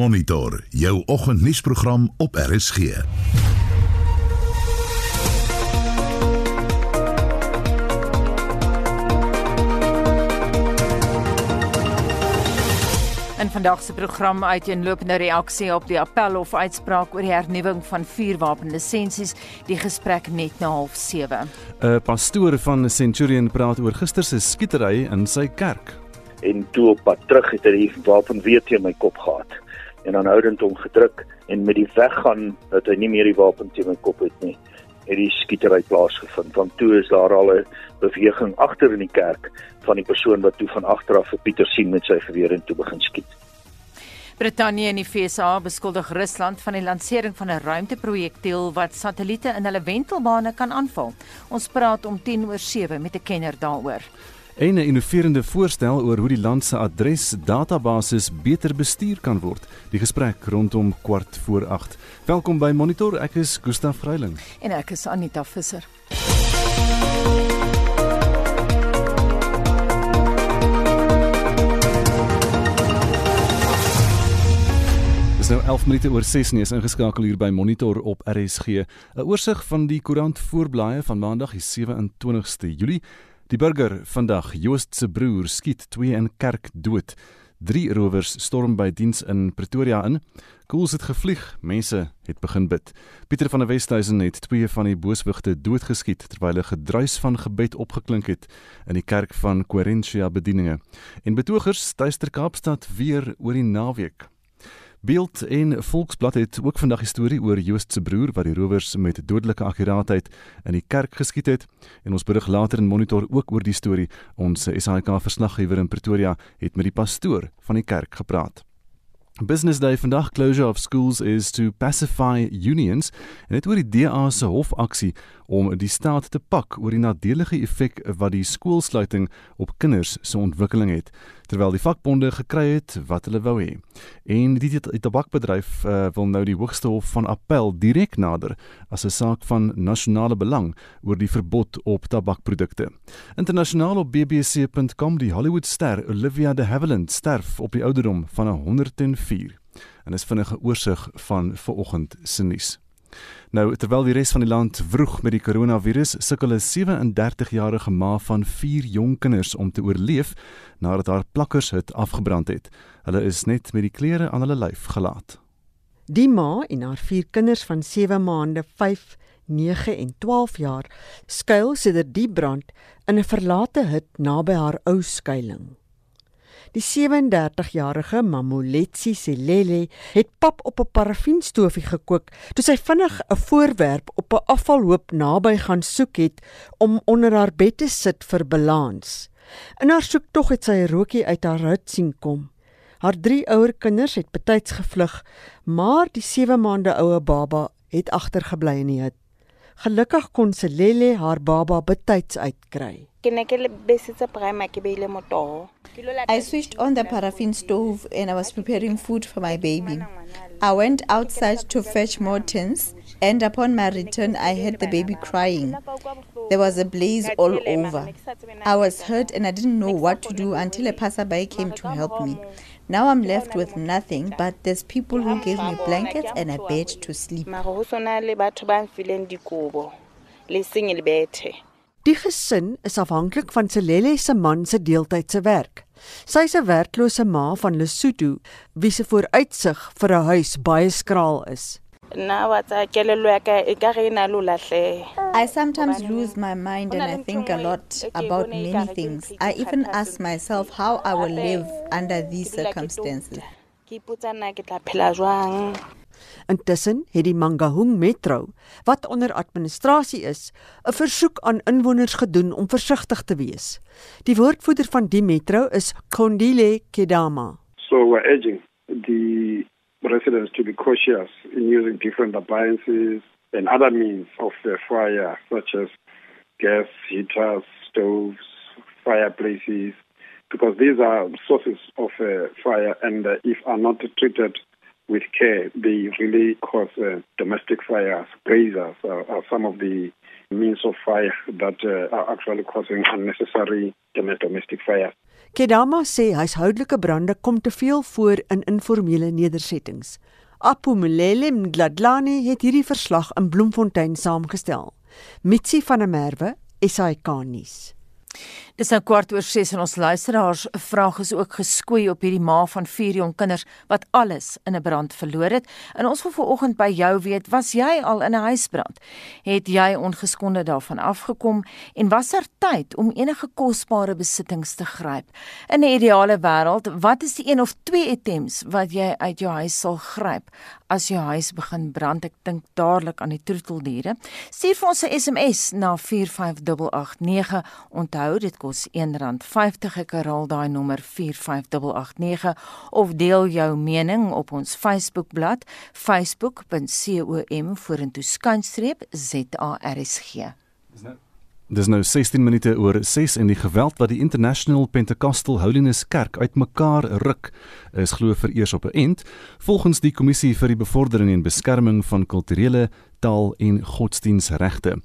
Monitor jou oggendnuusprogram op RSG. In vandag se program uit 'n lopende reaksie op die appel of uitspraak oor die hernuwing van vuurwapenlisensies, die gesprek net na 07:30. 'n Pastoor van Centurion praat oor gister se skietery in sy kerk. En toe op pad terug het hy die wapen weer teen my kop gehad en aanhoudend hom gedruk en met die weggaan dat hy nie meer die wapen teen my kop het nie het die skietery plaasgevind. Want toe is daar al 'n beweging agter in die kerk van die persoon wat toe van agter af vir Pieter sien met sy geweer en toe begin skiet. Brittanje en die VSA beskuldig Rusland van die lansering van 'n ruimteprojektiel wat satelliete in hulle wentelbane kan aanval. Ons praat om 10 oor 7 met 'n kenner daaroor. En 'n innoverende voorstel oor hoe die land se adresdatabasis beter bestuur kan word. Die gesprek rondom kwart voor 8. Welkom by Monitor. Ek is Gustaf Greiling en ek is Anita Visser. nou 11 minute oor 6 nie is ingeskakel hier by Monitor op RSG. 'n Oorsig van die koerant voorblaaie van Maandag die 27ste Julie. Die burger vandag Joost se broer skiet twee in kerk dood. Drie rowers storm by diens in Pretoria in. Koels het gevlieg, mense het begin bid. Pieter van der Westhuizen het twee van die booswigte doodgeskiet terwyl 'n gedruis van gebed opgeklink het in die kerk van Coerentia bedieninge. En betogers tuister Kaapstad weer oor die naweek. Beeld en Volksblad het ook vandag 'n storie oor Joost se broer wat die rowers met dodelike akkuraatheid in die kerk geskiet het en ons berig later in Monitor ook oor die storie. Ons SAK verslaggewer in Pretoria het met die pastoor van die kerk gepraat. Business Day vandag closure of schools is to pacify unions en dit oor die DA se hofaksie om die staat te pak oor die nadelige effek wat die skoolsluiting op kinders se ontwikkeling het terwyl die vakbonde gekry het wat hulle wou hê. En die, die, die tabakbedryf uh, wil nou die hoogste hof van appel direk nader as 'n saak van nasionale belang oor die verbod op tabakprodukte. Internasionaal op bbc.com die Hollywoodster Olivia de Havilland sterf op die ouderdom van 104 en is vinnige oorsig van vanoggend se nuus. Nou terwyl die res van die land vroeg met die koronavirus, sukkel 'n 37-jarige ma van 4 jong kinders om te oorleef nadat haar plakkershut afgebrand het. Hulle is net met die klere aan hulle lyf gelaat. Die ma en haar 4 kinders van 7 maande, 5, 9 en 12 jaar skuil sedert die brand in 'n verlate hut naby haar ou skuilings. Die 37-jarige Mamoletsi Selele het pap op 'n parafienstoofie gekook toe sy vinnig 'n voorwerp op 'n afvalhoop naby gaan soek het om onder haar bed te sit vir balans. In haar soektog het sy 'n rookie uit haar hut sien kom. Haar drie ouer kinders het betyds gevlug, maar die 7 maande oue baba het agtergebly in die hut. Gelukkig kon Selele haar baba betyds uitkry. I switched on the paraffin stove and I was preparing food for my baby. I went outside to fetch more tins and upon my return I heard the baby crying. There was a blaze all over. I was hurt and I didn't know what to do until a passerby came to help me. Now I'm left with nothing, but there's people who gave me blankets and a bed to sleep. Die gesin is afhanklik van Selele se man se deeltydse werk. Sy is 'n werklose ma van Lesotho wie se vooruitsig vir 'n huis baie skraal is. I sometimes lose my mind and I think a lot about many things. I even ask myself how I will live under these circumstances. Intussen het die Mangaung Metro, wat onder administrasie is, 'n versoek aan inwoners gedoen om versigtig te wees. Die woordvoerder van die metro is Kondile Kedama. So we're urging the residents to be cautious in using different appliances and other means of the fire such as gas heaters, stoves, fireplaces because these are sources of uh, fire and uh, if are not treated with care, they really cause uh, domestic fires. Braziers are, are, some of the means of fire that uh, are actually causing unnecessary domestic fire. Kedama sê huishoudelike brande kom te veel voor in informele nedersettings. Apumulele Mdladlani het hierdie verslag in Bloemfontein saamgestel. Mitsi van der Merwe, SAK nuus. Dis nou kwart oor 6 en ons luisteraars vraag is ook geskoei op hierdie ma van vier jong kinders wat alles in 'n brand verloor het. En ons wil vanoggend by jou weet, was jy al in 'n huisbrand? Het jy ongeskonde daarvan afgekom en was daar tyd om enige kosbare besittings te gryp? In 'n ideale wêreld, wat is die een of twee items wat jy uit jou huis sal gryp as jou huis begin brand? Ek dink dadelik aan die troeteldiere. Stuur vir ons 'n SMS na 45889. Onthou dit kos kos R1.50 ek herhaal daai nommer 45889 of deel jou mening op ons Facebookblad facebook.com vorentoe skynstreep ZARSG Dis nou 16 minute oor 6 en die geweld wat die International Pentecostal Holiness Kerk uitmekaar ruk is glo vereers op 'n end volgens die kommissie vir die bevordering en beskerming van kulturele taal en godsdienstregte.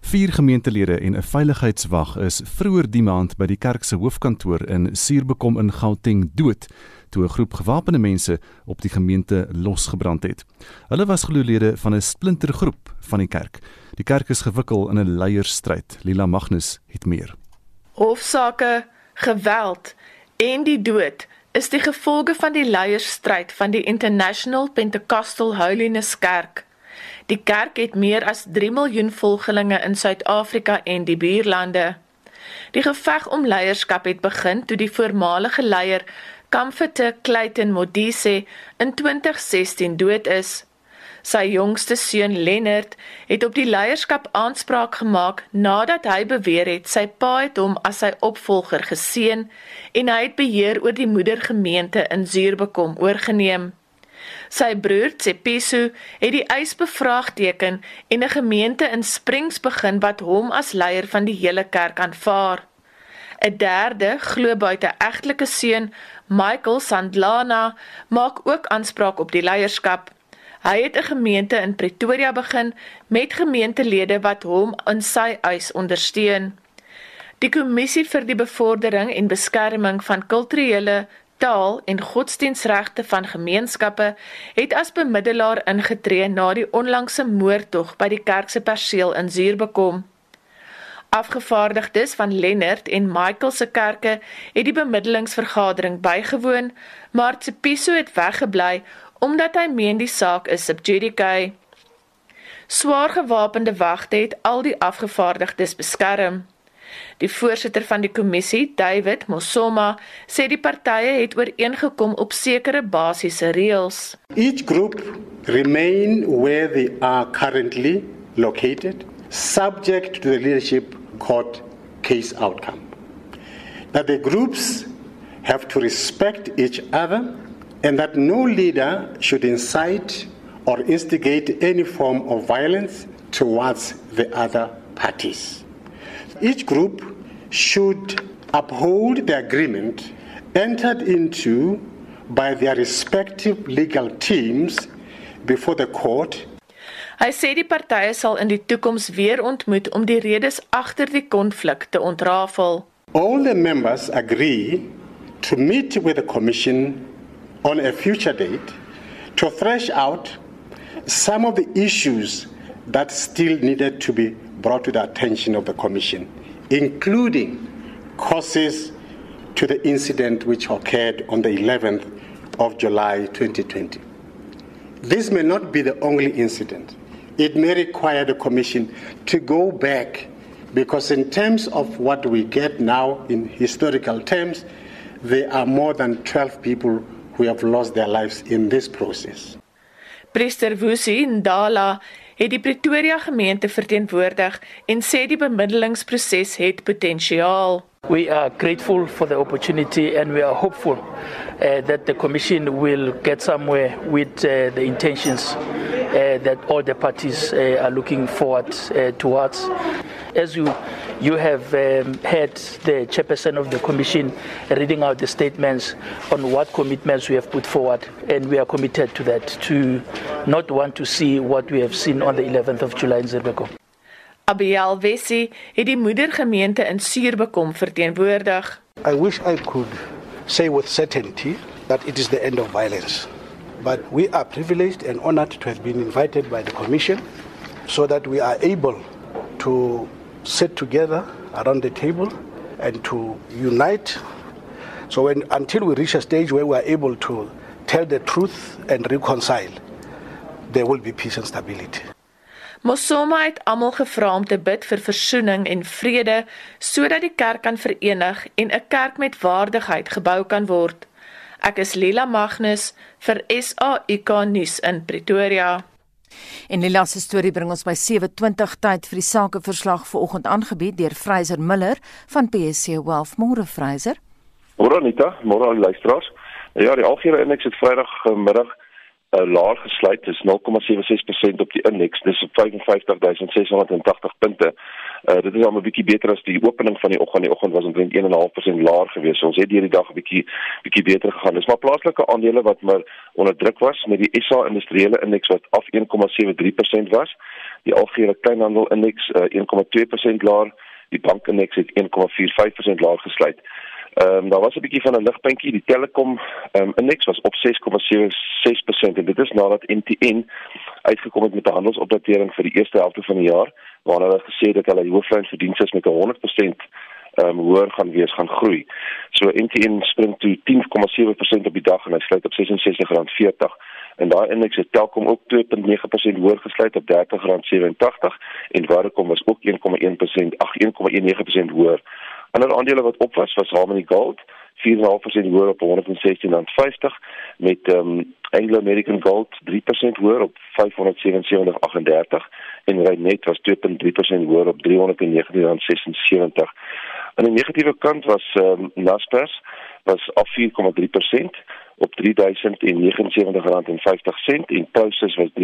Vier gemeentelede en 'n veiligheidswag is vroeër die maand by die kerk se hoofkantoor in Suurbekom in Gauteng dood toe 'n groep gewapende mense op die gemeente losgebrand het. Hulle was gelooelede van 'n splintergroep van die kerk. Die kerk is gewikkel in 'n leierstryd. Lila Magnus het meer. Hofsaake, geweld en die dood is die gevolge van die leierstryd van die International Pentecostal Holiness Kerk. Die kerk het meer as 3 miljoen volgelinge in Suid-Afrika en die buurlande. Die geveg om leierskap het begin toe die voormalige leier Kamfete Clayton Modise in 2016 dood is. Sy jongste seun Lennard het op die leierskap aanspraak gemaak nadat hy beweer het sy pa het hom as sy opvolger geseën en hy het beheer oor die moedergemeente in Zuurbekom oorgeneem. Sy broer Tsepiso het die eis bevraagteken en 'n gemeente in Springs begin wat hom as leier van die hele kerk aanvaar. 'n Derde, glo buite egtelike seun, Michael Sandlana, maak ook aanspraak op die leierskap. Hy het 'n gemeente in Pretoria begin met gemeentelede wat hom in sy eis ondersteun. Die kommissie vir die bevordering en beskerming van kulturele taal en godsdienstregte van gemeenskappe het as bemiddelaar ingetree na die onlangse moordtog by die kerk se perseel in Zuurbekom. Afgevaardigdes van Lennard en Michael se kerke het die bemiddelingsvergadering bygewoon, maar Tsepiso het weggebly omdat hy meen die saak is sub judice. Swaar gewapende wagte het al die afgevaardigdes beskerm. Die voorsitter van die kommissie, David Mosoma, sê die partye het ooreengekom op sekere basiese reëls. Each group remain where they are currently located, subject to the leadership court case outcome. That the groups have to respect each other and that no leader should incite or instigate any form of violence towards the other parties. Each group should uphold the agreement entered into by their respective legal teams before the court. Hy sê die partye sal in die toekoms weer ontmoet om die redes agter die konflik te ontrafel. All the members agree to meet with the commission on a future date to thresh out some of the issues that still needed to be brought to the attention of the Commission, including causes to the incident which occurred on the 11th of July 2020. This may not be the only incident. It may require the Commission to go back because, in terms of what we get now in historical terms, there are more than 12 people who have lost their lives in this process. Priester Wusi Ndala het die Pretoria gemeente verteenwoordig en sê die bemiddelingsproses het potensiaal. We are grateful for the opportunity and we are hopeful uh, that the Commission will get somewhere with uh, the intentions uh, that all the parties uh, are looking forward uh, towards. As you, you have um, heard the chairperson of the Commission reading out the statements on what commitments we have put forward, and we are committed to that, to not want to see what we have seen on the 11th of July in Zerbeko. Abiel Wessie het die moedergemeente in Suurbekom verteenwoordig. I wish I could say with certainty that it is the end of violence. But we are privileged and honored to have been invited by the Commission so that we are able to sit together around the table and to unite. So when, until we reach a stage where we are able to tell the truth and reconcile, there will be peace and stability. Mosoma het almal gevra om te bid vir versoening en vrede sodat die kerk kan verenig en 'n kerk met waardigheid gebou kan word. Ek is Lila Magnus vir SAIK nuus in Pretoria. En Lila se storie bring ons by 7:20 tyd vir die sakeverslag vanoggend aangebied deur Fraser Miller van PSC Wealth. Môre Fraser. Môre Anita, môre luisteraars. Ja, die algehele indeks het Vrydag middag uh, laag gesluit, dis 0,76% op die indeks, dis op 55680 punte. Uh, dit is al 'n bietjie beter as die opening van die oggend. Die oggend was omtrent 1.5% laer geweest. So ons het hierdie dag 'n bietjie bietjie beter gegaan. Dis maar plaaslike aandele wat maar onder druk was met die SA industriële indeks wat af 1,73% was. Die algehele kleinhandel indeks uh, 1,2% laer. Die bankindeks het 1,45% laer gesluit. Ehm um, daar was 'n bietjie van 'n ligpuntjie, die Telekom ehm um, indeks was op 6,76% en dit is nadat MTN uitgekom het met 'n handelsopdatering vir die eerste helfte van die jaar waar hulle gesê dat hulle hooflyn verdienste met 100% ehm um, hoër gaan wees, gaan groei. So MTN spring toe 10,7% op die dag en hy sluit op R66.40 en daai indeks het Telkom ook 2.9% hoër gesluit op R30.87 en Vodacom was ook 1,1% ag 1,19% hoër Ander aandele wat op was was Harmony Gold 4.5% hoër op 116.50 met um, Anglo American Gold 3% hoër op 577.38 en Reinet was 2.3% hoër op 319.76. Aan die negatiewe kant was um, Naspers was af 4,3% op R3079.50 en Prosus was 3,2%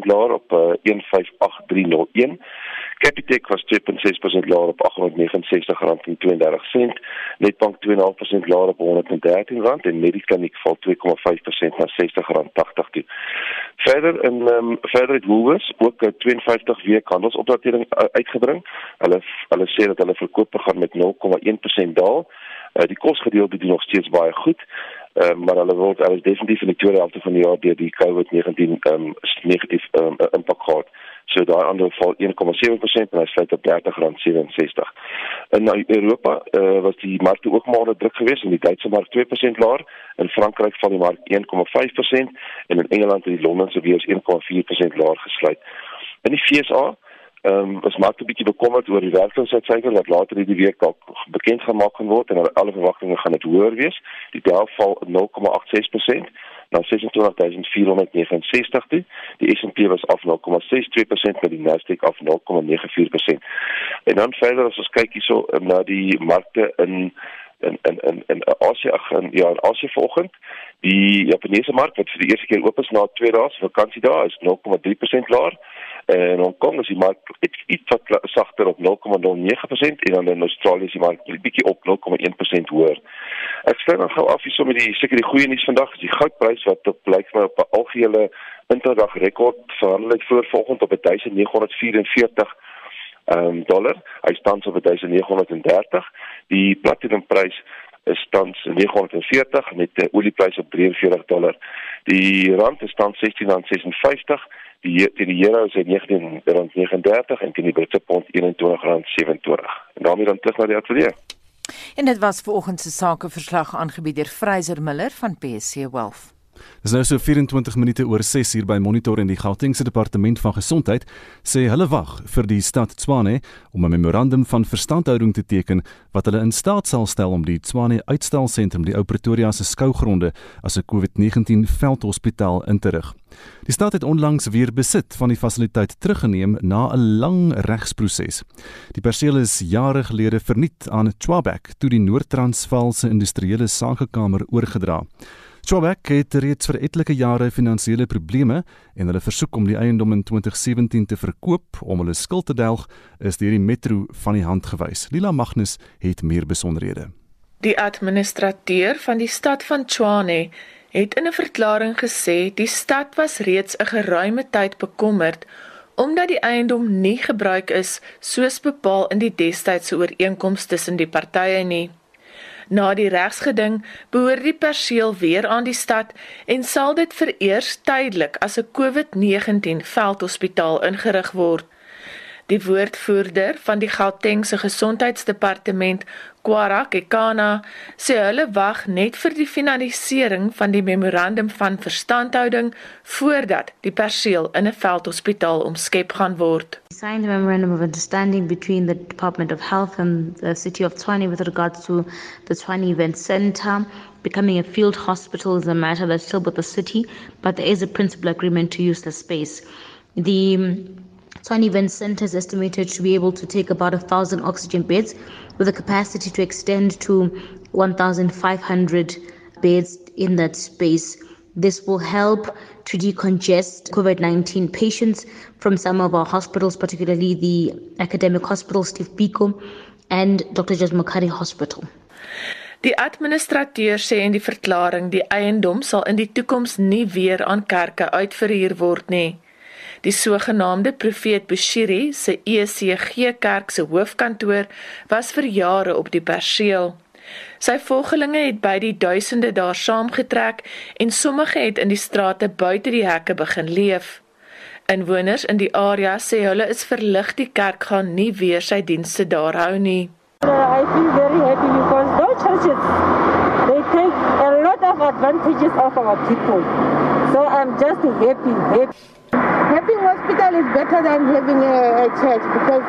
laer op uh, eh, 158301. Capitec was 2.6% laer op R869.32. Netbank 2.5% laer op R113 en Mediclinic val 2,5% na R60.80 toe. Verder in um, verder het Woolworths ook 'n 52 week handelsopdatering uitgebring. Hulle hulle sê dat hulle verkoop begin met 0,1% daal. Uh, die kosgedeelte doen nog steeds baie goed. Uh, maar hulle word hulle is definitief in die tweede helfte van die jaar deur die COVID-19 um, negatief um, impak gehad. So daai ander val 1,7% en hy sluit op R30.67. In Europa uh, was die markte ook maar onder druk geweest en die Duitse mark 2% laer. In Frankryk val die mark 1,5% en in Engeland en die Londense beurs 1,4% laer gesluit. In die FSA Ehm um, was maar 'n bietjie bekommerd oor die werkloosheidsyfer wat later hierdie week dalk bekend gemaak gaan word en alle verwagtinge gaan dit hoër wees. Die Dow val 0,86% na 26469 toe. Die S&P was af 0,62% met die Nasdaq af 0,94%. En dan verder as ons kyk hierso ehm, na die markte in in in in in Asie in ja in Asie vanoggend die Japaneese mark wat vir die eerste keer oop is na 2 dae se vakansie daar is 0,3% laer. En Hong Kong is die mark iets iets wat sagter op 0,09% en dan in Australië is die mark bietjie op 0,1% hoër. Ek sê dan gou af hier sommer die seker die goeie nuus vandag is die goudprys wat op blyk vir op 'n algehele interdag rekord verhandel het voor vanoggend op 1944. ehm um, dollar. Hy staan op 1930. Die platinumprys is tans 940 met 'n oliepryse op 43 dollar. Die rand is tans 16.56. Die teen die euro is hy 19.39 en teen die Britse pond 21.27. En daarmee dan terug na die ateljee. En dit was ver oggend se sakeverslag aangebied deur Fraser Miller van PSC Wealth. Dis nou so 24 minute oor 6 uur by Monitor en die Gautengse Departement van Gesondheid sê hulle wag vir die stad Tshwane om 'n memorandum van verstandhouding te teken wat hulle in staat sal stel om die Tshwane uitstalsentrum die ou Pretoria se skougronde as 'n COVID-19 veldhospitaal in te rig. Die stad het onlangs weer besit van die fasiliteit teruggeneem na 'n lang regsproses. Die perseel is jare gelede verniet aan Chwabek toe die Noord-Transvaal se industriële sakekamer oorgedra. Chobak het reeds vir etlike jare finansiële probleme en hulle versoek om die eiendom in 2017 te verkoop om hulle skuld te delg is deur die metro van die hand gewys. Lila Magnus het meer besonderhede. Die administrateur van die stad van Tshwane het in 'n verklaring gesê die stad was reeds 'n geruime tyd bekommerd omdat die eiendom nie gebruik is soos bepaal in die destydse ooreenkoms tussen die partye nie. Na die regsgeding behoort die perseel weer aan die stad en sal dit vereers tydelik as 'n COVID-19 veldhospitaal ingerig word. Die woordvoerder van die Gautengse Gesondheidsdepartement, Kwara Kekana, sê hulle wag net vir die finalisering van die memorandum van verstandhouding voordat die perseel in 'n veldhospitaal omskep gaan word. Signed a memorandum of understanding between the Department of Health and the City of Tshwane with regards to the Tshwane Event Center becoming a field hospital is a matter that's still with the city, but there is a principal agreement to use the space. The Event Center is estimated to be able to take about a thousand oxygen beds with a capacity to extend to 1,500 beds in that space. This will help to decongest COVID 19 patients from some of our hospitals, particularly the Academic Hospital, Steve Biko, and Dr. Jasmokari Hospital. Die administrateur sê in die verklaring die eiendom sal in die toekoms nie weer aan kerke uitverhuur word nie. Die sogenaamde Profeet Bushiri se ECG Kerk se hoofkantoor was vir jare op die perseel. Sy volgelinge het by die duisende daar saamgetrek en sommige het in die strate buite die hekke begin leef. Inwoners in die area sê hulle is verlig die kerk gaan nie weer sy dienste daar hou nie. I feel very happy because those churches they take a lot of advantages of our people. So I'm just happy, happy. Having hospital is better than having a, a church because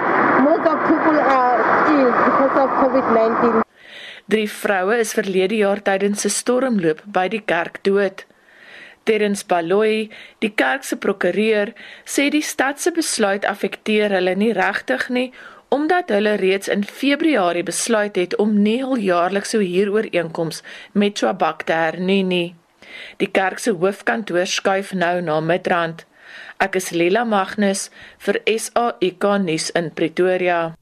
most of people are ill because of COVID-19. Drie vroue is verlede jaar tydens 'n stormloop by die kerk dood. Terens Baloyi, die kerk se prokureur, sê die stad se besluit affekteer hulle nie regtig nie omdat hulle reeds in Februarie besluit het om nie hul jaarlikse huurooreenkoms met Chwabak te hernie nie. Die kerk se hoofkantoor skuif nou na Midrand. Ek is Lila Magnus vir SAK nuus in Pretoria.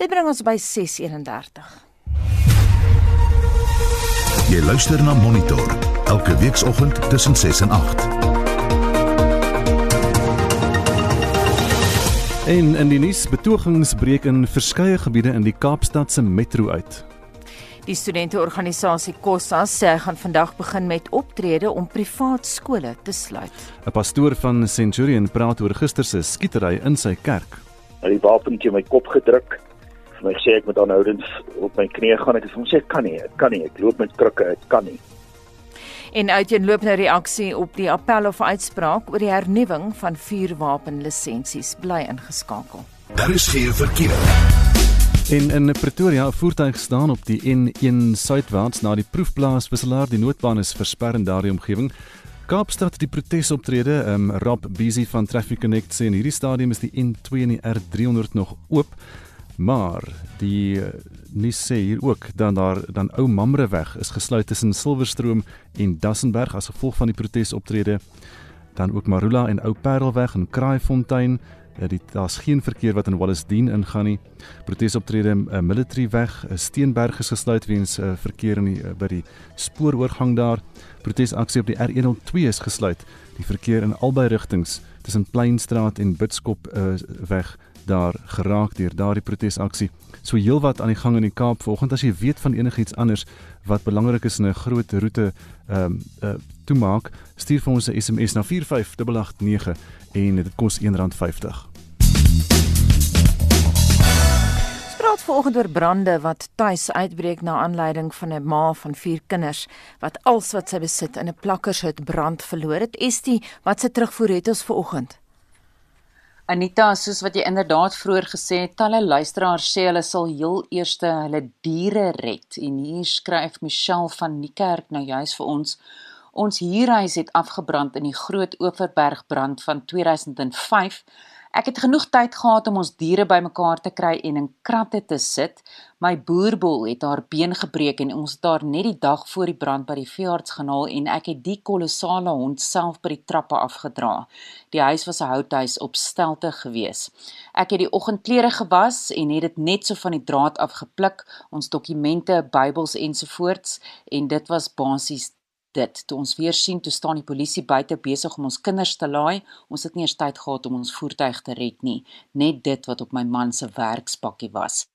Dit bring ons by 6:31. Jy luister na Monitor elke weekoggend tussen 6 en 8. En in die nuus betogings breek in verskeie gebiede in die Kaapstad se metro uit. Die studenteorganisasie Kossa sê hy gaan vandag begin met optrede om privaat skole te sluit. 'n Pastoor van Centurion praat oor gister se skietery in sy kerk. Hy het die wapen teen my kop gedruk. Vir my sê ek moet aanhoudend op my knieë gaan. Ek het hom sê ek kan nie, ek kan nie. Ek loop met krikke, ek kan nie. En uiteenlopende reaksie op die appel of uitspraak oor die hernuwing van vuurwapenlisensies bly ingeskakel. Daar is geen verkeer. En in Pretoria, 'n voertuig staan op die N1 suidwaarts na die proefplaas wisselaar. Die noodbaan is versper in daardie omgewing. Kaapstad die protesoptrede, um, Rob Busy van Traffic Connect sê in hierdie stadium is die N2 en die R300 nog oop. Maar die uh, nuus sê hier ook dan daar dan ou Mamreweg is gesluit tussen Silverstroom en Dassenberg as gevolg van die protesoptrede. Dan ook Marula en Ou Parelweg en Kraaifontein Dit daar's geen verkeer wat in Wallisdien ingaan nie. Protesoptrede in uh, Military Weg, uh, Steenberg is gesluit weens uh, verkeer in die uh, by die spooroorgang daar. Protesaksie op die R102 is gesluit. Die verkeer in albei rigtings tussen Pleinstraat en Bitskop uh, weg daar geraak deur daardie protesaksie. So heelwat aan die gang in die Kaap vanoggend as jy weet van enigiets anders wat belangrik is in 'n groot roete ehm um, uh, toemaak, stuur vir ons 'n SMS na 45889 en dit kos R1.50. praat vanoggend oor brande wat tuis uitbreek na aanleiding van 'n ma van 4 kinders wat alles wat sy besit in 'n plakkershut brand verloor het. Estie, wat se terugvoer het ons vanoggend? Anita, soos wat jy inderdaad vroeër gesê het, talle luisteraars sê hulle sal heel eers hulle diere red. En hier skryf Michelle van Niekerk nou juis vir ons Ons huurhuis het afgebrand in die Groot Oeverberg brand van 2005. Ek het genoeg tyd gehad om ons diere bymekaar te kry en in kratte te sit. My boerbol het haar been gebreek en ons het haar net die dag voor die brand by die veearts gehaal en ek het die kolossale hond self by die trappe afgedra. Die huis was 'n houthuis op stelte gewees. Ek het die oggendklere gewas en het dit net so van die draad af gepluk, ons dokumente, Bybels ensovoorts en dit was basies dit. Toe ons weer sien toe staan die polisie buite besig om ons kinders te laai. Ons het nie eers tyd gehad om ons voertuig te red nie, net dit wat op my man se werkspakkie was.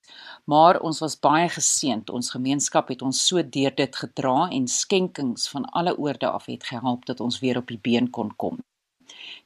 Maar ons was baie geseënd. Ons gemeenskap het ons so deur dit gedra en skenkings van alle oorde af het gehelp dat ons weer op die been kon kom.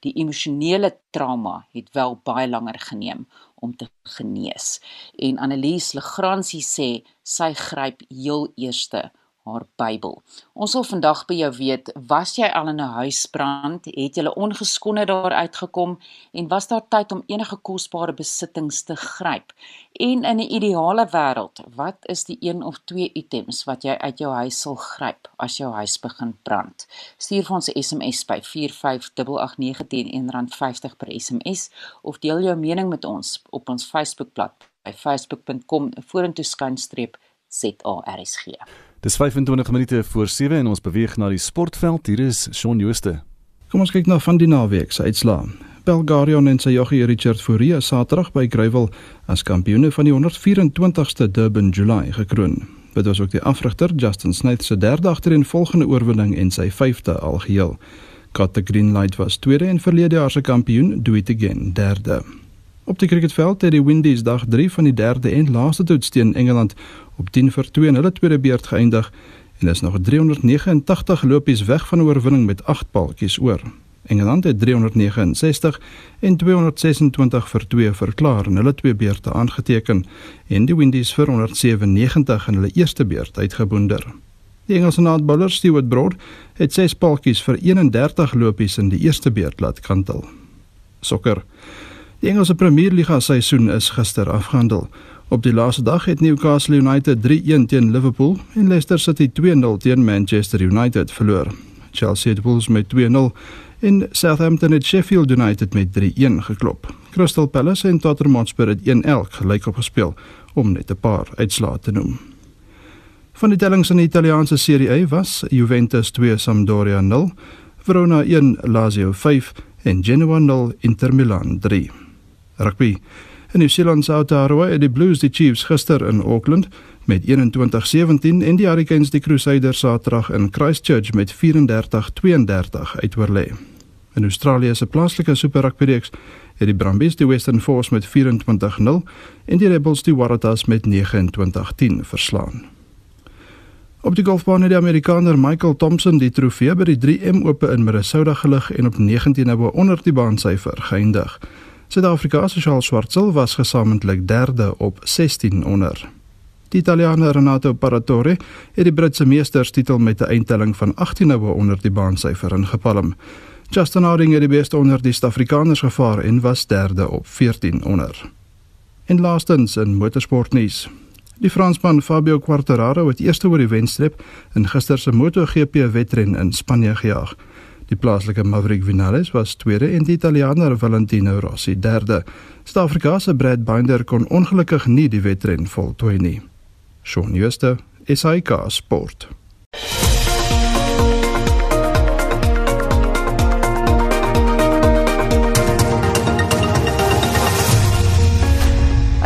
Die emosionele trauma het wel baie langer geneem om te genees. En Annelies Legrandsie sê sy gryp heel eerste haar Bybel. Ons wil vandag by jou weet, was jy al in 'n huisbrand? Het jy ongeskonde daar uitgekom en was daar tyd om enige kosbare besittings te gryp? En in 'n ideale wêreld, wat is die een of twee items wat jy uit jou huis sal gryp as jou huis begin brand? Stuur vir ons 'n SMS by 4588910 R50 per SMS of deel jou mening met ons op ons Facebookblad by facebook.com vorentoe skynstreep ZARSG. Dis 25 minute voor 7 en ons beweeg na die sportveld. Hier is Shaun Jooste. Kom ons kyk na van die naweek se uitslae. Belgarion en sy joggie Richard Fourie Saterdag by Greyville as kampioene van die 124ste Durban July gekroon. Dit was ook die afrigter Justin Smith se derde agtereenvolgende oorwinning en sy vyfde algeheel. Cut the Green Light was tweede en verlede jaar se kampioen Do It Again derde. Op die cricketveld het die Windies dag 3 van die derde en laaste toets teen Engeland op 10 vir 2 in hulle tweede beurt geëindig en is nog 389 lopies weg van oorwinning met 8 paltjies oor. Engeland het 369 en 226 vir 2 verklaar in hulle twee beurte aangeteken en die Windies vir 197 in hulle eerste beurt uitgeboonder. Die Engelse naadbouler Stewart Broad het 6 paltjies vir 31 lopies in die eerste beurt laat kantel. Sokker. Die Engelse Premierliga seisoen is gister afgehandel. Op die laaste dag het Newcastle United 3-1 teen Liverpool en Leicester City 2-0 teen Manchester United verloor. Chelsea het Wolves met 2-0 en Southampton het Sheffield United met 3-1 geklop. Crystal Palace en Tottenham Hotspur het 1-1 gelyk opgespeel om net 'n paar uitslae te noem. Van die tellings in die Italiaanse Serie A was Juventus 2 Sampdoria 0, Verona 1 Lazio 5 en Genoa 0 Inter Milan 3. Rugby In New Zealand se Aotearoa het die Blues die Chiefs gister in Auckland met 21-17 en die Hurricanes die Crusaders Saterdag in Christchurch met 34-32 uitoorlê. In Australië se plaaslike Super Rugby reeks het die Brumbies die Western Force met 24-0 en die Rebels die Waratahs met 29-10 verslaan. Op die golfbaan het die Amerikaner Michael Thompson die trofee by die 3M Ope in Minnesota gelig en op 19 nou onder die baansyfer geëindig. Suid-Afrika se Charles Schwartzel was gesamentlik derde op 16 onder. Die Italiaaner Renato Paratore het die Britse meesterstitel met 'n eindtelling van 18 nou onder die baansyfer ingepalm. Justin Harding het die beste onder die Suid-Afrikaners gevaar en was derde op 14 onder. En laastens in motorsportnuus. Die Fransman Fabio Quartararo het eerste oor die wenstrip in gister se MotoGP wedren in Spanje gejaag. Die plaaslike Maverick Vinales was tweede en die Italiaaner Valentino Rossi derde. Suid-Afrika se Brad Binder kon ongelukkig nie die wedren voltooi nie. Shaun Schuster, SAK Sport.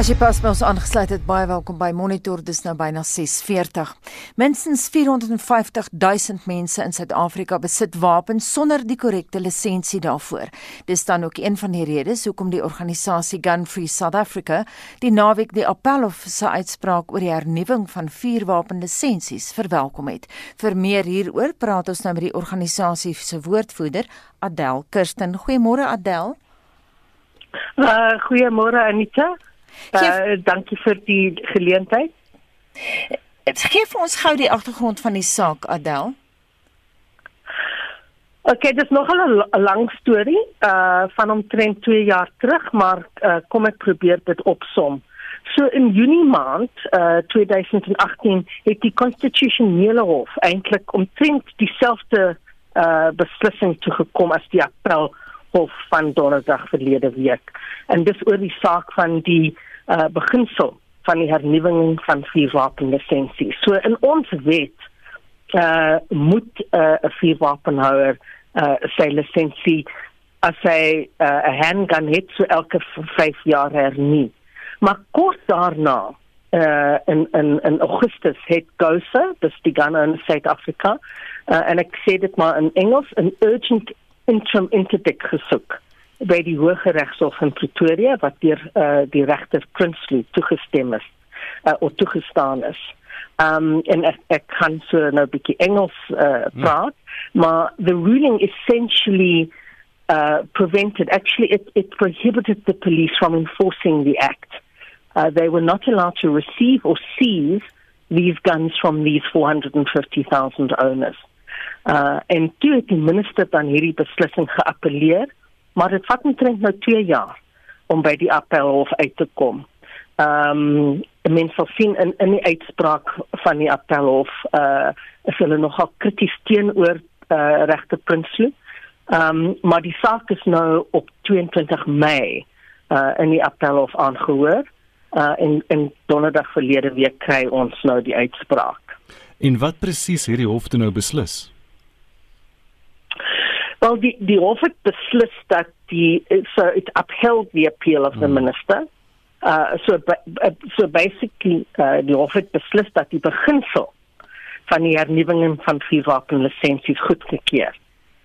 As jy pas by ons aangesluit het, baie welkom by Monitor. Dis nou byna 6:40. Minstens 450 000 mense in Suid-Afrika besit wapens sonder die korrekte lisensie daarvoor. Dis dan ook een van die redes hoekom die organisasie Gun Free South Africa die naweek die appelhof se uitspraak oor die hernuwing van vuurwapenlisensies verwelkom het. Vir meer hieroor praat ons nou met die organisasie se woordvoerder, Adel Kirsten. Goeiemôre Adel. Uh, goeiemôre Anita. Uh, dankie vir die geleentheid. Gee vir ons gou die agtergrond van die saak Adel. OK, dit is nogal 'n lang storie uh van omtrent 2 jaar terug, maar uh, kom ek probeer dit opsom. So in Junie maand uh 2018 het die konstitusionele hof eintlik omtrent dieselfde uh beslissing toegekom as die April hof van Donderdag verlede week. En dis oor die saak van die uh, beginsel van die hernuwing van vuurwapenlisensies. So in ons wet uh moet 'n uh, vuurwapenhouer uh sy lisensie as hy 'n uh, handgun het so elke 5 jaar hernu. Maar kort daarna uh in in in Augustus het Gousa, dis die Ghana in Suid-Afrika, uh, en ek sê dit maar in Engels, 'n urgent interim interdict gesoek by die Hooggeregshof in Pretoria wat deur uh, die regter Prinsley toegestem is uh, of toegestaan is. Um en ek, ek kan so nou 'n bietjie Engels uh, praat, hmm. maar the ruling essentially uh, prevented actually it, it prohibited the police from enforcing the act. Uh, they were not allowed to receive or seize these guns from these 450,000 owners. Uh, en toe het die minister dan hierdie beslissing geappeleer, maar dit vat omtrent nou 2 jaar om by die appelhof uit te kom. Ehm um, mense sal sien in in die uitspraak van die appelhof uh is hulle nogal krities teenoor uh regter Prinsloo. Ehm um, maar die saak is nou op 22 Mei uh in die appelhof aangehoor. Uh en en donderdag verlede week kry ons nou die uitspraak. En wat presies hierdie hof toe nou beslis? Wel die die hof het beslis dat die so it upheld the appeal of the hmm. minister. Uh so so basically uh die hof het beslis dat die beginsel van die hernuwing van vuurwapen lisensies goedgekeur.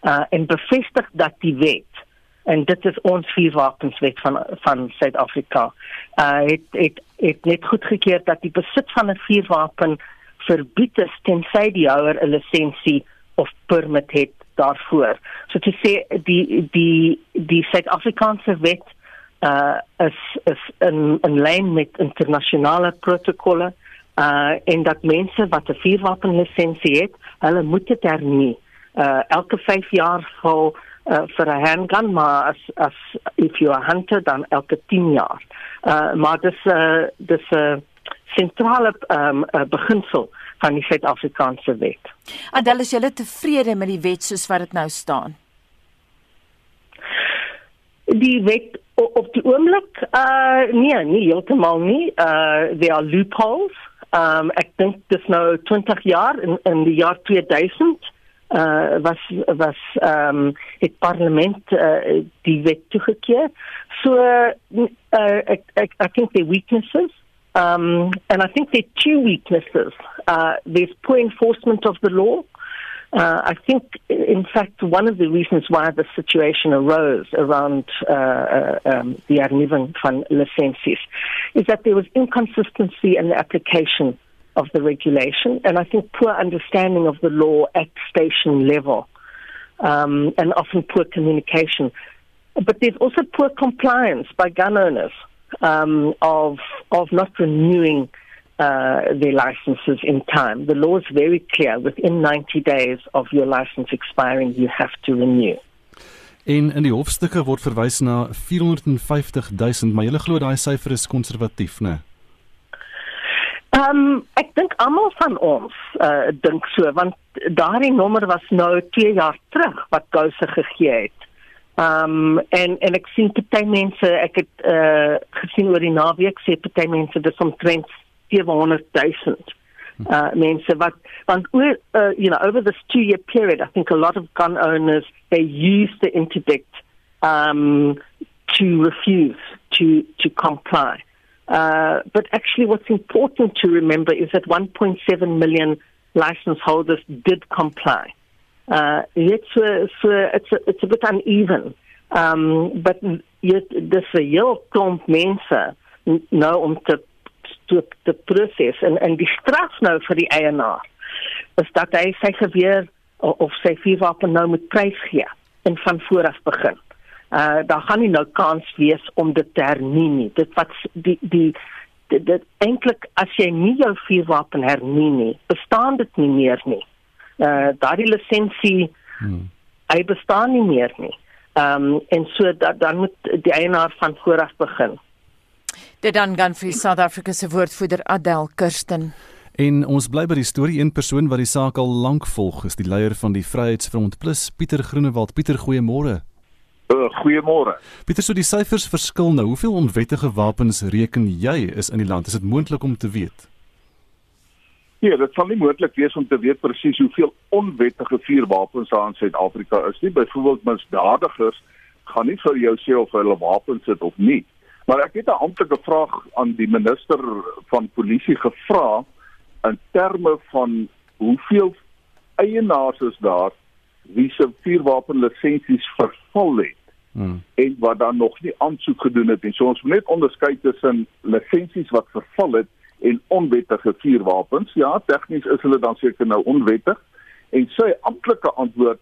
Uh en bevestig dat die wet en dit is ons vuurwapenswet van van Suid-Afrika. Uh het het het net goedgekeur dat die besit van 'n vuurwapen verbied is tensy die houer 'n lisensie of permit het daarvoor. So te sê die die die Suid-Afrikaanse wet uh is is in in lyn met internasionale protokolle uh en dat mense wat 'n vuurwapenlisensie het, hulle moet dit hernie. Uh elke 5 jaar vir uh, vir 'n handgun maar as as if you are hunter dan elke 10 jaar. Uh maar dis uh dis 'n uh, sentrale um, uh, beginsel van die Suid-Afrikaanse wet. Adel is julle tevrede met die wet soos wat dit nou staan? Die wet op die oomblik uh nee, nie heeltemal nie. Uh there are loopholes. Um ek dink dis nou 20 jaar in in die jaar 2000 uh was was ehm um, het parlement uh, die wet toegekeur. So uh, ek ek I think the weaknesses Um, and I think there are two weaknesses. Uh, there's poor enforcement of the law. Uh, I think, in fact, one of the reasons why the situation arose around uh, uh um, the Arnivan van licenses is that there was inconsistency in the application of the regulation, and I think poor understanding of the law at station level, um, and often poor communication. But there's also poor compliance by gun owners um, of of not renewing uh, their licenses in time. The law is very clear. Within 90 days of your license expiring, you have to renew. En in die hofstukke word verwys na 450 000, maar julle glo daai syfer is konservatief, né? Ehm um, ek dink almal van ons uh, dink so want daardie nommer was nou 2 jaar terug wat Gousa gegee het. Ehm um, en en ek sien party mense, ek het uh, gesien oor die naweek sê party mense dis omtrent 700 000 uh mense wat want oor uh, you know over this two year period I think a lot of gun owners they use the interdict um to refuse to to comply. Uh but actually what's important to remember is that 1.7 million license holders did comply. Uh it's so, so it's a, it's a bit uneven. Um but yet dis 'n heel klomp mense nou om te te te proses en en die straf nou vir die eienaar is dat hy sy geweer of sy vuurwapen nou moet prys gee en van voor af begin. Uh daar gaan nie nou kans wees om dit te hernie nie. Dit wat die die dit, dit eintlik as jy nie jou vuurwapen hernie nie, bestaan dit nie meer nie uh daardie lisensie hmm. hy bestaan nie meer nie. Ehm um, en so dat dan moet die eienaar van vooraf begin. Dit dan gaan vir South Africa se woordvoerder Adel Kirsten. En ons bly by die storie een persoon wat die saak al lank volg, is die leier van die Vryheidsfront Plus, Pieter Groenewald. Pieter, goeiemôre. Uh, goeiemôre. Pieter, so die syfers verskil nou. Hoeveel onwettige wapens reken jy is in die land? Is dit moontlik om te weet? Nee, dit sal nie moontlik wees om te weet presies hoeveel onwettige vuurwapens daar in Suid-Afrika is nie. Byvoorbeeld misdadigers gaan nie vir jou sê of hulle wapens het of nie. Maar ek het 'n amptelike vraag aan die minister van polisie gevra in terme van hoeveel eienaars is daar wie se vuurwapenlisensies verval het hmm. en wat dan nog nie aansoek gedoen het nie. So ons moet net onderskei tussen lisensies wat verval het en onwettige vuurwapens. Ja, tegnies is hulle dan seker nou onwettig en sy amptelike antwoord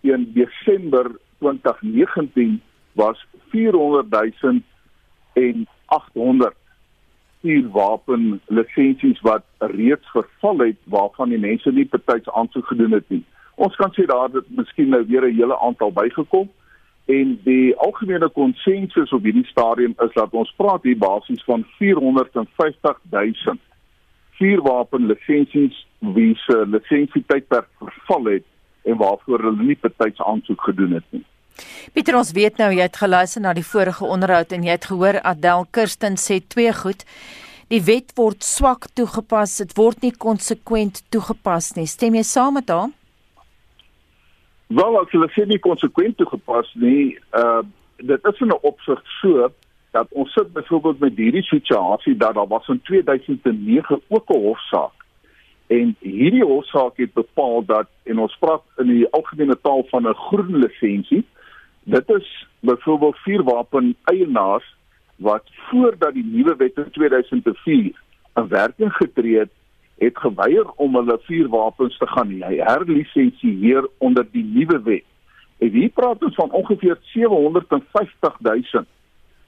in Desember 2019 was 400 000 en 800 vuurwapen lisensies wat reeds verval het waarvan die mense nie betyds aansoek gedoen het nie. Ons kan sê daar het miskien nou weer 'n hele aantal bygekom en die algemene konsensus op hierdie stadium is dat ons praat hier basies van 450 000 vuurwapen lisensies wie se lisensietydperk verval het en waarvoor hulle nie betyds aansoek gedoen het nie. Pieter ons weet nou jy het geluister na die vorige onderhoud en jy het gehoor Adel Kirsten sê twee goed. Die wet word swak toegepas, dit word nie konsekwent toegepas nie. Stem jy saam met haar? Wel, as hulle sê nie konsekwent toegepas nie, uh dit is in 'n opsig so dat ons sit byvoorbeeld met hierdie situasie dat daar was in 2009 ook 'n hofsaak. En hierdie hofsaak het bepaal dat en ons praat in die algemene taal van 'n groen lisensie Dit is byvoorbeeld vuurwapen eienaars wat voordat die nuwe wet in 2004 in werking getree het, het geweier om hulle vuurwapens te gaan herlisensieer onder die nuwe wet. En hier praat ons van ongeveer 750 000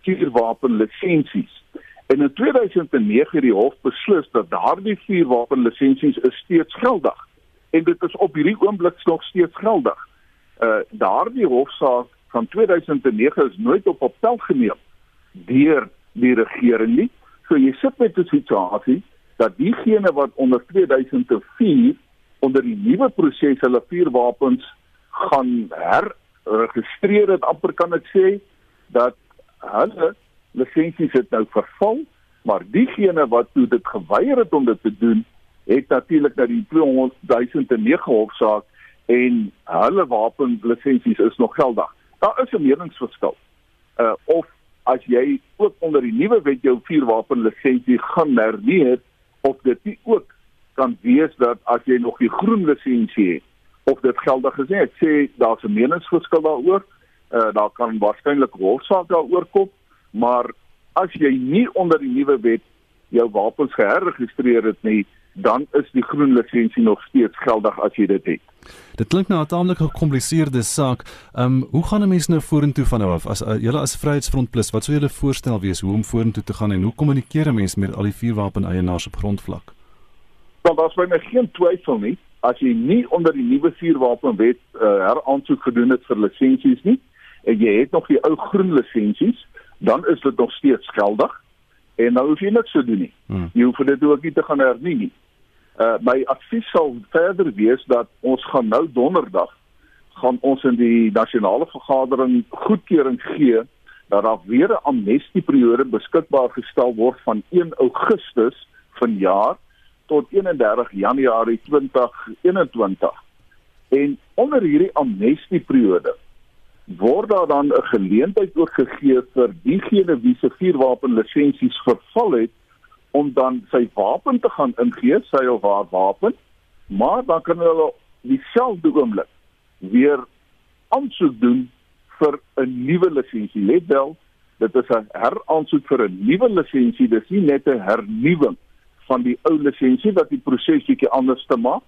vuurwapen lisensies. En in 2009 het die hof beslis dat daardie vuurwapen lisensies steeds geldig en dit is op hierdie oomblik nog steeds geldig. Uh daardie hofsaak van 2009 is nooit op opstel geneem deur die regering nie. So jy sit met 'n situasie dat diegene wat onder 2004 onder die nuwe proses hulle vuurwapens gaan herregistreer het amper kan ek sê dat hulle lisensies het nou verval, maar diegene wat toe dit geweier het om dit te doen, het natuurlik dat die 200 009 hofsaak en hulle wapenlisensies is nog geldig daar is 'n meningsverskil. Uh of as jy ook onder die nuwe wet jou vuurwapenlisensie gaan hernie of dit nie ook kan wees dat as jy nog die groen lisensie het of dit geldig is nie. Ek sê daar's 'n meningsverskil daaroor. Uh daar kan waarskynlik hofsaak daaroor kom, maar as jy nie onder die nuwe wet jou wapens geherregistreer het nie, dan is die groen lisensie nog steeds geldig as jy dit het. Dit klink nou 'n taamlik gekompliseerde saak. Ehm um, hoe gaan 'n mens nou vorentoe van nou af as uh, julle as Vryheidsfront Plus, wat sou julle voorstel wees hoe om vorentoe te gaan en hoe kommunikeer 'n mens met al die vuurwapen eienaars op grondvlak? Want daar's baie geen twyfel nie as jy nie onder die nuwe vuurwapenwet uh, heraansoek gedoen het vir lisensies nie en jy het nog die ou groen lisensies, dan is dit nog steeds geldig en nou hoef jy niks te doen nie. Hmm. Jy hoef dit ook nie te gaan hernie nie. Uh my advies sal verder wees dat ons gaan nou donderdag gaan ons in die nasionale vergadering goedkeuring gee dat daar weer 'n amnestieperiode beskikbaar gestel word van 1 Augustus vanjaar tot 31 Januarie 2021. En onder hierdie amnestieperiode word daar dan 'n geleentheid ook gegee vir diegene wie se vuurwapenlisensies verval het om dan sy wapen te gaan ingee, sy of haar wapen, maar dan kan hulle dieselfde oomblik weer aansoek doen vir 'n nuwe lisensie. Let wel, dit is 'n heraansoek vir 'n nuwe lisensie, dis nie net 'n hernuwing van die ou lisensie wat die proses bietjie anders te maak.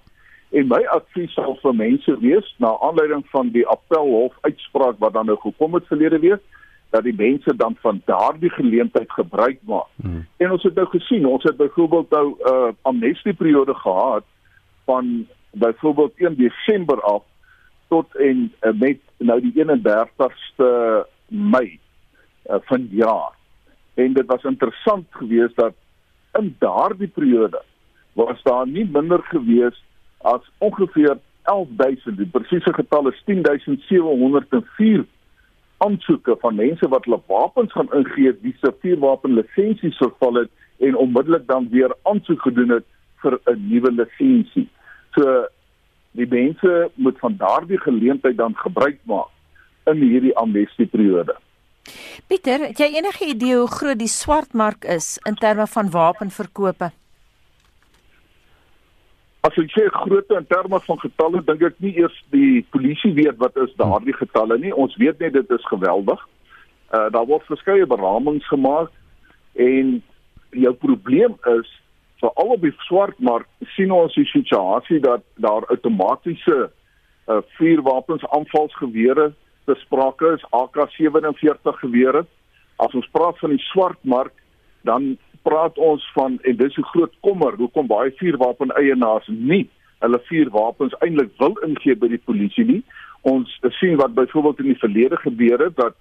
En my advies sal vir mense wees na aanleiding van die appelhof uitspraak wat dan nou gekom het verlede week, dat die mense dan van daardie geleentheid gebruik maak. Hmm. En ons het nou gesien, ons het byvoorbeeld nou 'n uh, amnestieperiode gehad van byvoorbeeld 1 Desember af tot en uh, met nou die 31ste Mei uh, van jaar. En dit was interessant geweest dat in daardie periode was daar nie minder geweest as ongeveer 11000, die presiese getal is 10704 aansoeke van mense wat hulle wapens gaan ingee wie se vuurwapen lisensies verval het en onmiddellik dan weer aansoek gedoen het vir 'n nuwe lisensie. So die mense moet van daardie geleentheid dan gebruik maak in hierdie amnestieperiode. Pieter, het jy enige idee hoe groot die swartmark is in terme van wapenverkope? As ek sê grootte in terme van getalle, dink ek nie eers die polisie weet wat is daardie getalle nie. Ons weet net dit is geweldig. Uh daar word verskeie beramings gemaak en jou probleem is veral op die swartmark sien ons die situasie dat daar outomatiese uh vuurwapens aanvalsgewere besprake is AK47 gewere. As ons praat van die swartmark, dan praat ons van en dis 'n groot kommer hoekom baie vuurwapen eienaars nie hulle vuurwapens eintlik wil ingee by die polisie nie. Ons sien wat byvoorbeeld in die verlede gebeur het dat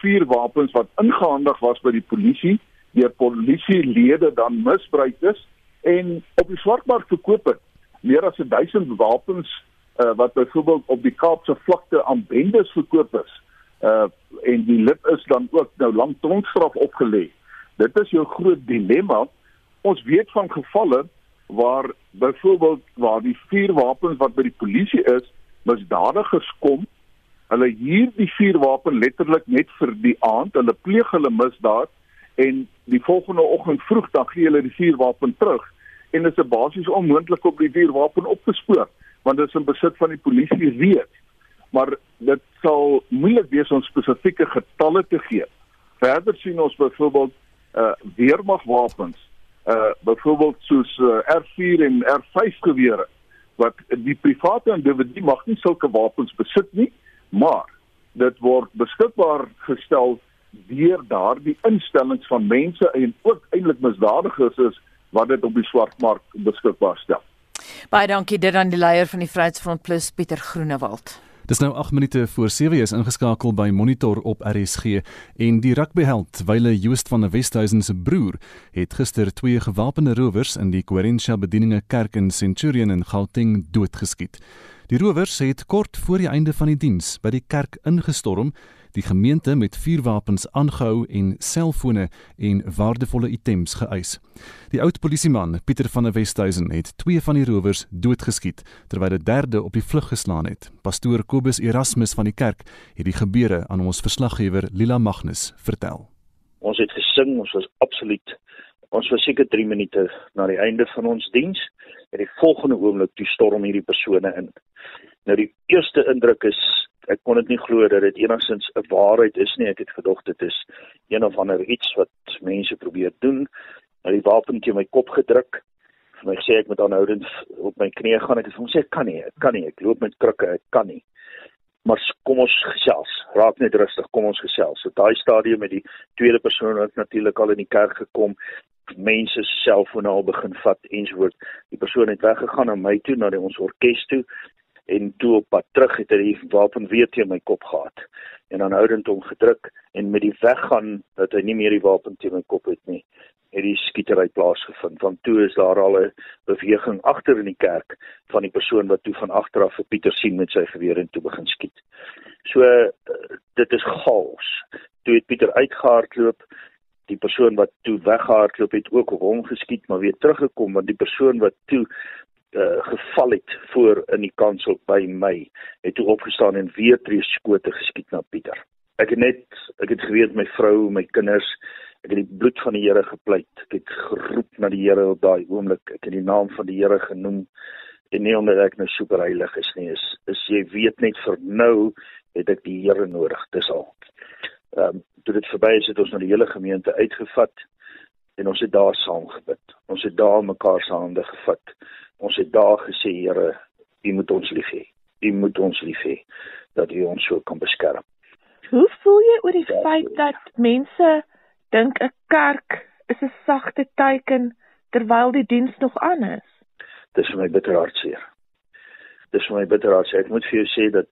vuurwapens wat ingehandig was by die polisie deur polisielede dan misbruik is en op die swartmark verkoop het. Meer as 1000 wapens uh, wat byvoorbeeld op die Kaapse vlakte aan bendes verkoop is. Uh en die lid is dan ook nou lank tronkstraf opgelê. Dit is jou groot dilemma. Ons weet van gevalle waar byvoorbeeld waar die vuurwapens wat by die polisie is, misdadigers kom. Hulle huur die vuurwapen letterlik net vir die aand. Hulle pleeg hulle misdaad en die volgende oggend vroeg dan gee hulle die vuurwapen terug en dit is basies onmoontlik om die vuurwapen op te spoor want dit is in besit van die polisie reeds. Maar dit sal moeilik wees om spesifieke getalle te gee. Verder sien ons byvoorbeeld uh weermagwapens uh byvoorbeeld soos uh, R4 en R5 gewere wat die private individu mag nie sulke wapens besit nie, maar dit word beskikbaar gestel deur daardie instellings van mense en ook eintlik misdadigers is wat dit op die swartmark beskikbaar stel. Baie dankie dit aan die leier van die Vryheidsfront Plus Pieter Groenewald. Dis nou 8 minute voor 7 is ingeskakel by Monitor op RSG en die rugbyheld Wyle Joost van der Westhuizen se broer het gister twee gewapende rowers in die Coherentia Bedieninge Kerk in Centurion in Gauteng doodgeskiet. Die rowers het kort voor die einde van die diens by die kerk ingestorm die gemeente met vuurwapens aangehou en selfone en waardevolle items geëis. Die oud polisieman, Pieter van der Westhuizen, het twee van die rowers doodgeskiet terwyl 'n derde op die vlug geslaan het. Pastoor Kobus Erasmus van die kerk het die gebeure aan ons verslaggewer Lila Magnus vertel. Ons het gesing, ons was absoluut ons was seker 3 minute na die einde van ons diens en die volgende oomblik toe storm hierdie persone in. Nou die eerste indruk is ek kon dit nie glo dat dit enigstens 'n waarheid is nie. Ek het gedog dit is een of ander iets wat mense probeer doen. Nou die wapen teen my kop gedruk. Vir my sê ek moet aanhoudend op my knieë gaan. Ek het hom sê ek kan nie, ek kan nie. Ek loop met krikke, ek kan nie. Maar kom ons gesels. Raak net rustig, kom ons gesels. So daai stadium met die tweede persoon wat natuurlik al in die kerk gekom mense se selfone al begin vat enswoord. Die persoon het weggegaan na my toe na die ons orkes toe en toe op pad terug het hy die wapen weer teen my kop gehad en aanhoudend hom gedruk en met die weggaan dat hy nie meer die wapen teen my kop het nie het die skietery plaasgevind want toe is daar al 'n beweging agter in die kerk van die persoon wat toe van agter af vir Pieter sien met sy geweer en toe begin skiet. So uh, dit is chaos. Toe het Pieter uitgehardloop die persoon wat toe weggehardloop het ook op hom geskiet maar weer teruggekom want die persoon wat toe uh, geval het voor in die kansel by my het toe opgestaan en weer drie skote geskiet na Pieter. Ek het net ek het geweet my vrou, my kinders, ek het die bloed van die Here gepleit. Ek het geroep na die Here op daai oomblik. Ek het die naam van die Here genoem en nie omdat ek nou super heilig is nie, is is jy weet net vir nou het ek die Here nodig. Dis al. Ehm um, toe dit verby is het ons na die hele gemeente uitgevat en ons het daar saam gebid. Ons het daar mekaar se hande gevat ons het daar gesê Here, U moet ons lief hê. U moet ons lief hê dat U ons so kan beskerm. Hoe voel jy oor die ja, feit dat mense dink 'n kerk is 'n sagte teken terwyl die diens nog aan is? Dis vir my bitter hartseer. Dis vir my bitter hartseer. Ek moet vir jou sê dat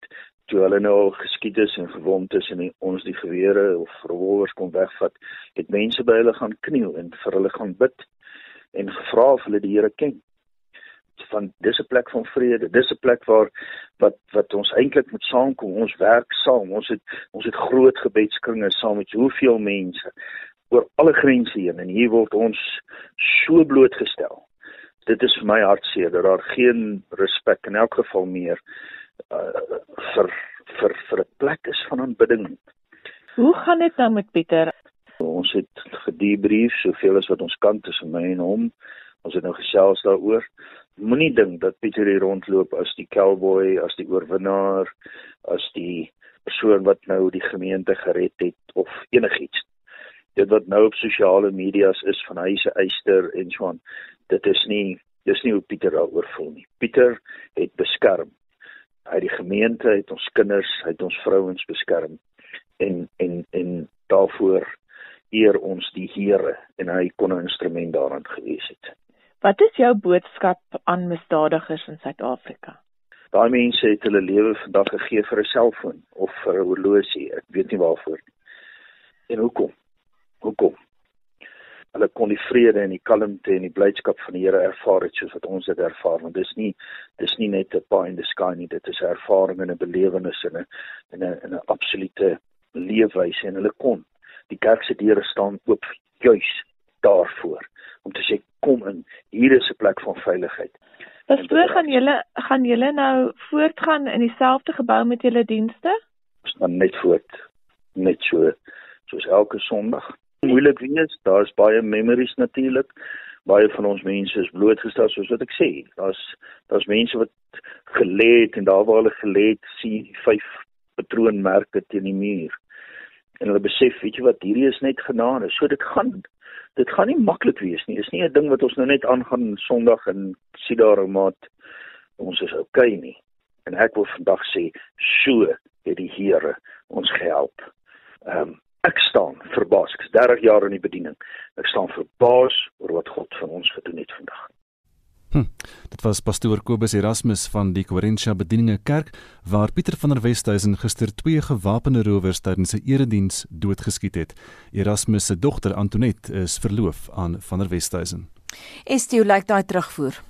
toe hulle nou geskiet is en gewond is en die, ons die gewere of revolvers kon wegvat, het mense by hulle gaan kniel en vir hulle gaan bid en gevra of hulle die Here ken van dis 'n plek van vrede. Dis 'n plek waar wat wat ons eintlik moet saamkom. Ons werk saam. Ons het ons het groot gebedskringe saam met hoeveel mense oor alle grense heen en hier word ons so blootgestel. Dit is vir my hartseer dat daar geen respek in elk geval meer uh, vir vir vir 'n plek is van aanbidding Hoe gaan dit nou met Pieter? Ons het gedebrief soveel as wat ons kan tussen my en hom. Ons het nou gesels daaroor. Moenie dink dat Pieter hier rondloop as die cowboy, as die oorwinnaar, as die persoon wat nou die gemeente gered het of enigiets. Dit wat nou op sosiale media's is van hy se eister en so aan, dit is nie dis nie hoe Pieter daaroor voel nie. Pieter het beskerm. Hy het die gemeente, hy het ons kinders, hy het ons vrouens beskerm en en en daarvoor eer ons die Here en hy kon 'n instrument daarin gewees het. Wat is jou boodskap aan misdadigers in Suid-Afrika? Daai mense het hulle lewe vandag gegee vir 'n selfoon of vir 'n horlosie, ek weet nie waarvoor nie. En hoekom? Hoekom? Hulle kon die vrede en die kalmte en die blydskap van die Here ervaar het soos wat ons dit ervaar, want dis nie dis nie net 'n pie in the sky nie, dit is 'n ervaring en 'n belewenis en 'n en 'n 'n absolute leefwyse en hulle kon die kerk se deure staan oop juis daarvoor om te sê kom in hier is 'n plek van veiligheid. Pastoor gaan julle gaan julle nou voortgaan in dieselfde gebou met julle dienste? Ons gaan net voort net so soos elke Sondag. Moeilik wees, daar's baie memories natuurlik. Baie van ons mense is blootgestel soos wat ek sê. Daar's daar's mense wat gelê het en daar waar hulle gelê het, sien vyf patroonmerke teen die muur. En hulle besef, weet jy wat, hierdie is net genade. So dit gaan dit gaan nie maklik wees nie. Dis nie 'n ding wat ons nou net aangaan Sondag en sien daar maat ons is okay nie. En ek wil vandag sê, so het die Here ons gehelp. Ehm um, ek staan verbaas. Ek is 30 jaar in die bediening. Ek staan verbaas oor wat God vir ons gedoen het vandag. Hm. Dit was pastoor Kobus Erasmus van die Korintia Bedieninge Kerk waar Pieter van der Westhuizen gister twee gewapende rowers tydens 'n erediens doodgeskiet het. Erasmus se dogter Antoinette is verloof aan van der Westhuizen. Estio lyk daai terugvoer.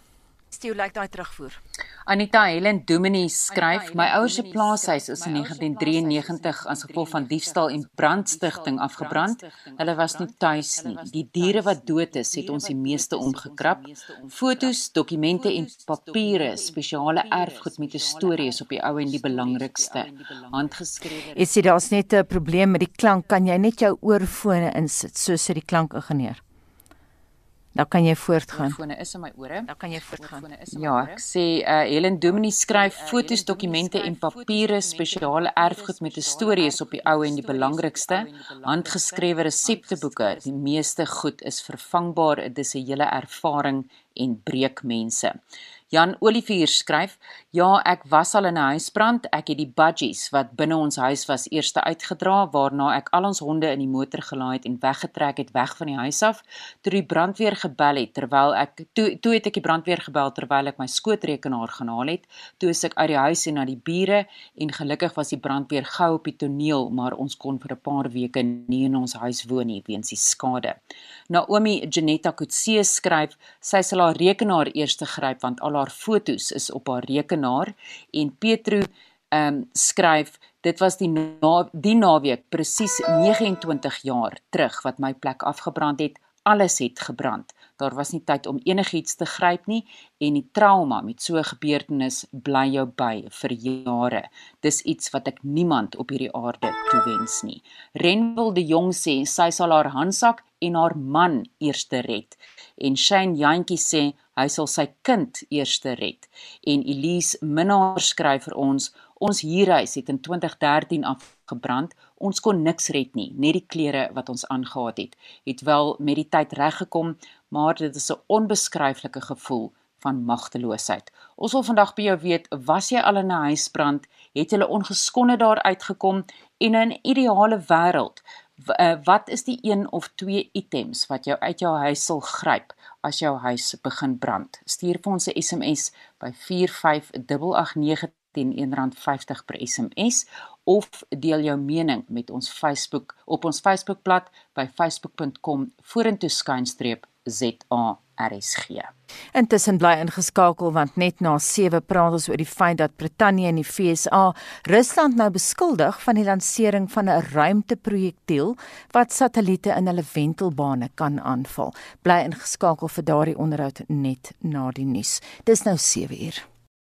Estio lyk daai terugvoer. Anita Helen Domini skryf: My ouers se plaashuis is in 1993 as gevolg van diefstal en brandstigting afgebrand. Hulle was nie tuis nie. Die diere wat dood is, het ons die meeste omgekrap. Fotos, dokumente en papiere, spesiale erfgoed met 'n storie is op die ou en die belangrikste. Handgeskrewe. Jy sien daar's net 'n probleem met die klank. Kan jy net jou oorfone insit soos sy die klankingenieur? Dan kan jy voortgaan. Fone is in my ore. Dan kan jy voortgaan. Ja, ek sê uh, Helen Domini skryf fotos, dokumente en papiere, spesiale erfgoed met 'n storie is op die ou en die belangrikste. Handgeskrewe resepteboeke, die meeste goed is vervangbaar. Dit is 'n hele ervaring en breek mense. Jan Olivier skryf: "Ja, ek was al in 'n huisbrand. Ek het die budgies wat binne ons huis was eers uitgedra, waarna ek al ons honde in die motor gelaai het en weggetrek het weg van die huis af. Toe die brandweer gebel het terwyl ek toe toe het ek die brandweer gebel terwyl ek my skootrekenaar gaan haal het. Toe is ek uit die huis en na die bure en gelukkig was die brandweer gou op die toneel, maar ons kon vir 'n paar weke nie in ons huis woon nie weens die skade." Naomi Janetta Kutse skryf: "Sy sal haar rekenaar eers gryp want al haar fotos is op haar rekenaar en Petro ehm um, skryf dit was die na, die naweek presies 29 jaar terug wat my plek afgebrand het alles het gebrand daar was nie tyd om enigiets te gryp nie en die trauma met so 'n gebeurtenis bly jou by vir jare. Dis iets wat ek niemand op hierdie aarde toewens nie. Renwil de Jong sê sy sal haar handsak en haar man eerste red. En Shane Jantjie sê hy sal sy kind eerste red. En Elise Minnar skryf vir ons Ons huurhuis het in 2013 afgebrand. Ons kon niks red nie, net die klere wat ons aangetree het. Het wel met die tyd reggekom, maar dit is 'n onbeskryflike gevoel van magteloosheid. Ons wil vandag by jou weet, was jy al in 'n huisbrand? Het jy ongeskonde daar uitgekom in 'n ideale wêreld eh, wat is die een of twee items wat jou uit jou huis sal gryp as jou huis begin brand? Stuur vir ons 'n SMS by 45889 teen R1.50 per SMS of deel jou mening met ons Facebook op ons Facebookblad by facebook.com vorentoe skynstreep ZARSG. Intussen bly ingeskakel want net na 7 praat ons oor die feit dat Brittanje en die FSA Rusland nou beskuldig van die lansering van 'n ruimteprojektiel wat satelliete in hulle wentelbane kan aanval. Bly ingeskakel vir daardie onderhoud net na die nuus. Dis nou 7 uur.